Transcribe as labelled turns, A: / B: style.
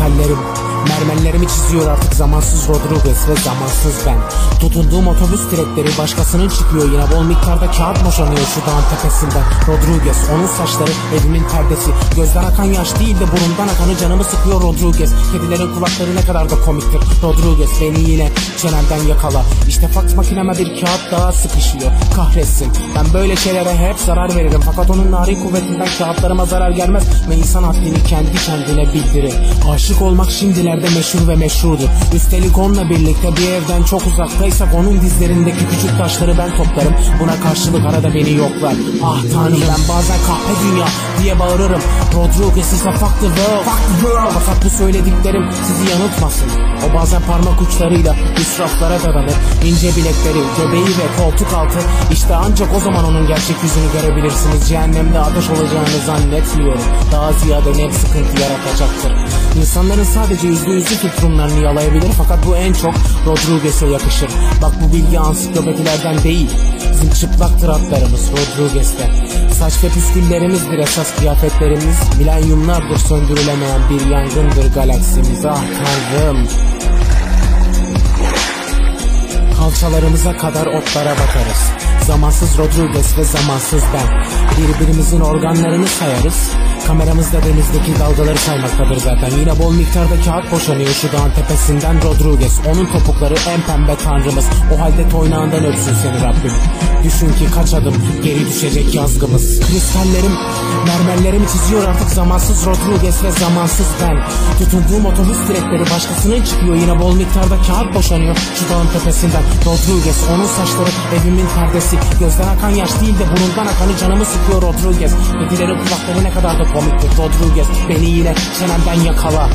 A: Kristallerim Mermerlerimi çiziyor artık zamansız Rodriguez ve zamansız ben. Tutunduğum otobüs direkleri başkasının çıkıyor. Yine Bol miktarda kağıt boşanıyor şu dağın tepesinden Rodriguez onun saçları evimin perdesi. Gözden akan yaş değil de burundan akanı canımı sıkıyor Rodriguez. Kedilerin kulakları ne kadar da komiktir. Rodriguez beni yine çenemden yakala. İşte fax makineme bir kağıt daha sıkışıyor. Kahretsin. Ben böyle şeylere hep zarar veririm. Fakat onun narin kuvvetinden kağıtlarıma zarar gelmez. Ve insan haddini kendi kendine bildirir. Aşık olmak şimdilerde meşhur ve meşrudur Üstelik onunla birlikte bir evden çok uzaktaysak Onun dizlerindeki küçük taşları ben toplarım. Buna karşılık arada beni yoklar. Ah tanrım ben bazen kahpe dünya diye bağırırım. Rodriguez ise fuck the world, fuck the world. Fakat bu söylediklerim sizi yanıltmasın. O bazen parmak uçlarıyla israflara dadanır. İnce bilekleri, göbeği ve koltuk altı. İşte ancak o zaman onun gerçek yüzünü görebilirsiniz. Cehennemde ateş olacağını zannetmiyorum. Daha ziyade net sıkıntı yaratacaktır. İnsanların sadece yüzde yüzü filtrumlarını yalayabilir Fakat bu en çok Rodriguez'e yakışır. Bak bu bilgi ansiklopedilerden değil Bizim çıplaktır atlarımız Rodriguez'te. Saç ve püsküllerimizdir esas kıyafetlerimiz. Milenyumlardır söndürülemeyen bir yangındır galaksimiz Ah tanrım Kalçalarımıza kadar otlara bakarız Zamansız Rodriguez ve zamansız ben. Birbirimizin organlarını sayarız. Kameramız da denizdeki dalgaları saymaktadır zaten. Yine bol miktarda kağıt boşanıyor şu dağın tepesinden Rodriguez. Onun topukları en pembe tanrımız. O halde toynağından öpsün seni Rabbim. Düşün ki kaç adım geri düşecek yazgımız. Kristallerim mermerlerimi çiziyor artık zamansız Rodriguez ve zamansız ben. Tutunduğum otobüs direkleri başkasının çıkıyor. Yine bol miktarda kağıt boşanıyor şu dağın tepesinden. Rodriguez onun saçları evimin perdesi Gözden akan yaş değil de burundan akanı canımı sıkıyor Rodriguez. Kedilerin kulakları ne kadar da komiktir Rodriguez. Beni yine çenemden yakala